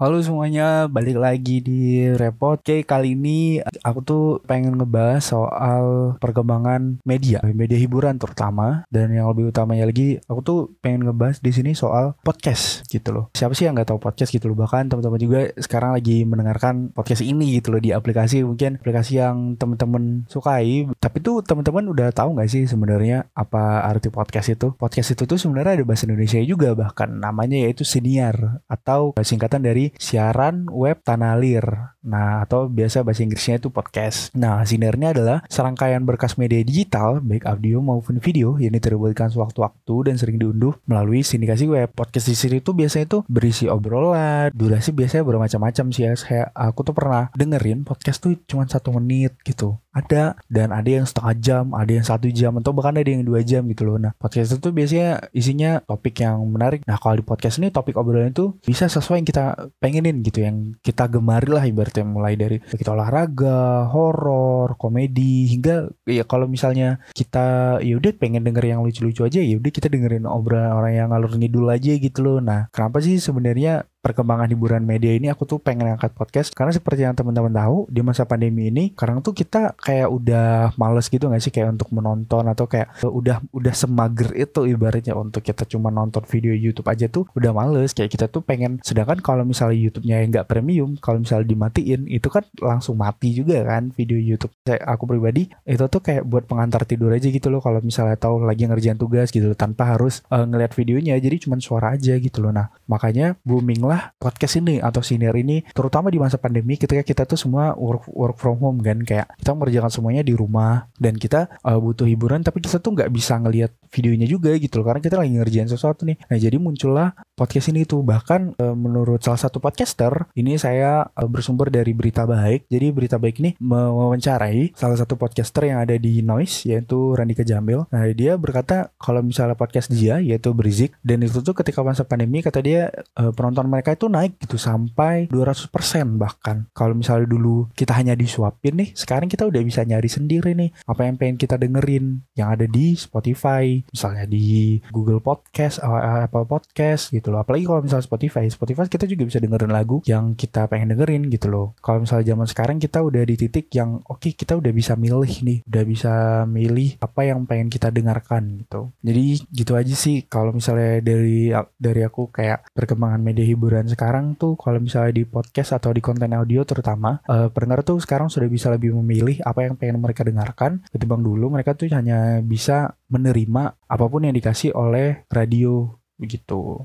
Halo semuanya, balik lagi di Repot. Oke, kali ini aku tuh pengen ngebahas soal perkembangan media, media hiburan terutama. Dan yang lebih utamanya lagi, aku tuh pengen ngebahas di sini soal podcast gitu loh. Siapa sih yang nggak tahu podcast gitu loh? Bahkan teman-teman juga sekarang lagi mendengarkan podcast ini gitu loh di aplikasi mungkin aplikasi yang teman-teman sukai. Tapi tuh teman-teman udah tahu nggak sih sebenarnya apa arti podcast itu? Podcast itu tuh sebenarnya ada bahasa Indonesia juga bahkan namanya yaitu siniar atau singkatan dari siaran web tanah lir. Nah, atau biasa bahasa Inggrisnya itu podcast. Nah, sinarnya adalah serangkaian berkas media digital, baik audio maupun video, yang diterbitkan sewaktu-waktu dan sering diunduh melalui sindikasi web. Podcast di sini tuh biasanya tuh berisi obrolan, durasi biasanya bermacam-macam sih ya. Saya, aku tuh pernah dengerin podcast tuh cuma satu menit gitu ada dan ada yang setengah jam ada yang satu jam atau bahkan ada yang dua jam gitu loh nah podcast itu biasanya isinya topik yang menarik nah kalau di podcast ini topik obrolan itu bisa sesuai yang kita pengenin gitu yang kita gemari lah ibaratnya mulai dari kita olahraga horor komedi hingga ya kalau misalnya kita ya udah pengen denger yang lucu-lucu aja ya udah kita dengerin obrolan orang yang ngalur ngidul aja gitu loh. Nah kenapa sih sebenarnya perkembangan hiburan media ini aku tuh pengen angkat podcast. Karena seperti yang teman-teman tahu di masa pandemi ini sekarang tuh kita kayak udah males gitu gak sih? Kayak untuk menonton atau kayak udah udah semager itu ibaratnya untuk kita cuma nonton video YouTube aja tuh udah males. Kayak kita tuh pengen sedangkan kalau misalnya YouTube-nya yang nggak premium kalau misalnya dimatiin itu kan langsung mati juga kan video YouTube. Saya aku pribadi itu tuh kayak buat pengantar tidur aja gitu loh. Kalau misalnya tahu lagi ngerjain tugas gitu loh, tanpa harus uh, ngeliat videonya. Jadi cuma suara aja gitu loh. Nah makanya booming lah podcast ini atau senior ini terutama di masa pandemi ketika kita tuh semua work work from home kan kayak kita mengerjakan semuanya di rumah dan kita uh, butuh hiburan tapi kita tuh nggak bisa ngelihat videonya juga gitu loh karena kita lagi ngerjain sesuatu nih. Nah jadi muncullah podcast ini tuh. Bahkan uh, menurut salah satu podcaster ini saya uh, bersumber dari berita baik. Jadi berita baik ini mewawancarai salah satu podcaster yang ada di Noise yaitu Randika Jamil. Nah dia berkata kalau misalnya podcast dia yaitu Brizik dan itu tuh ketika masa pandemi kata dia uh, penonton mereka mereka itu naik gitu sampai 200% bahkan. Kalau misalnya dulu kita hanya disuapin nih, sekarang kita udah bisa nyari sendiri nih apa yang pengen kita dengerin yang ada di Spotify, misalnya di Google Podcast, eh, Apple Podcast gitu loh. Apalagi kalau misalnya Spotify, Spotify kita juga bisa dengerin lagu yang kita pengen dengerin gitu loh. Kalau misalnya zaman sekarang kita udah di titik yang oke okay, kita udah bisa milih nih, udah bisa milih apa yang pengen kita dengarkan gitu. Jadi gitu aja sih kalau misalnya dari dari aku kayak perkembangan media hiburan hiburan sekarang tuh kalau misalnya di podcast atau di konten audio terutama uh, pendengar tuh sekarang sudah bisa lebih memilih apa yang pengen mereka dengarkan ketimbang dulu mereka tuh hanya bisa menerima apa pun yang dikasih oleh radio begitu.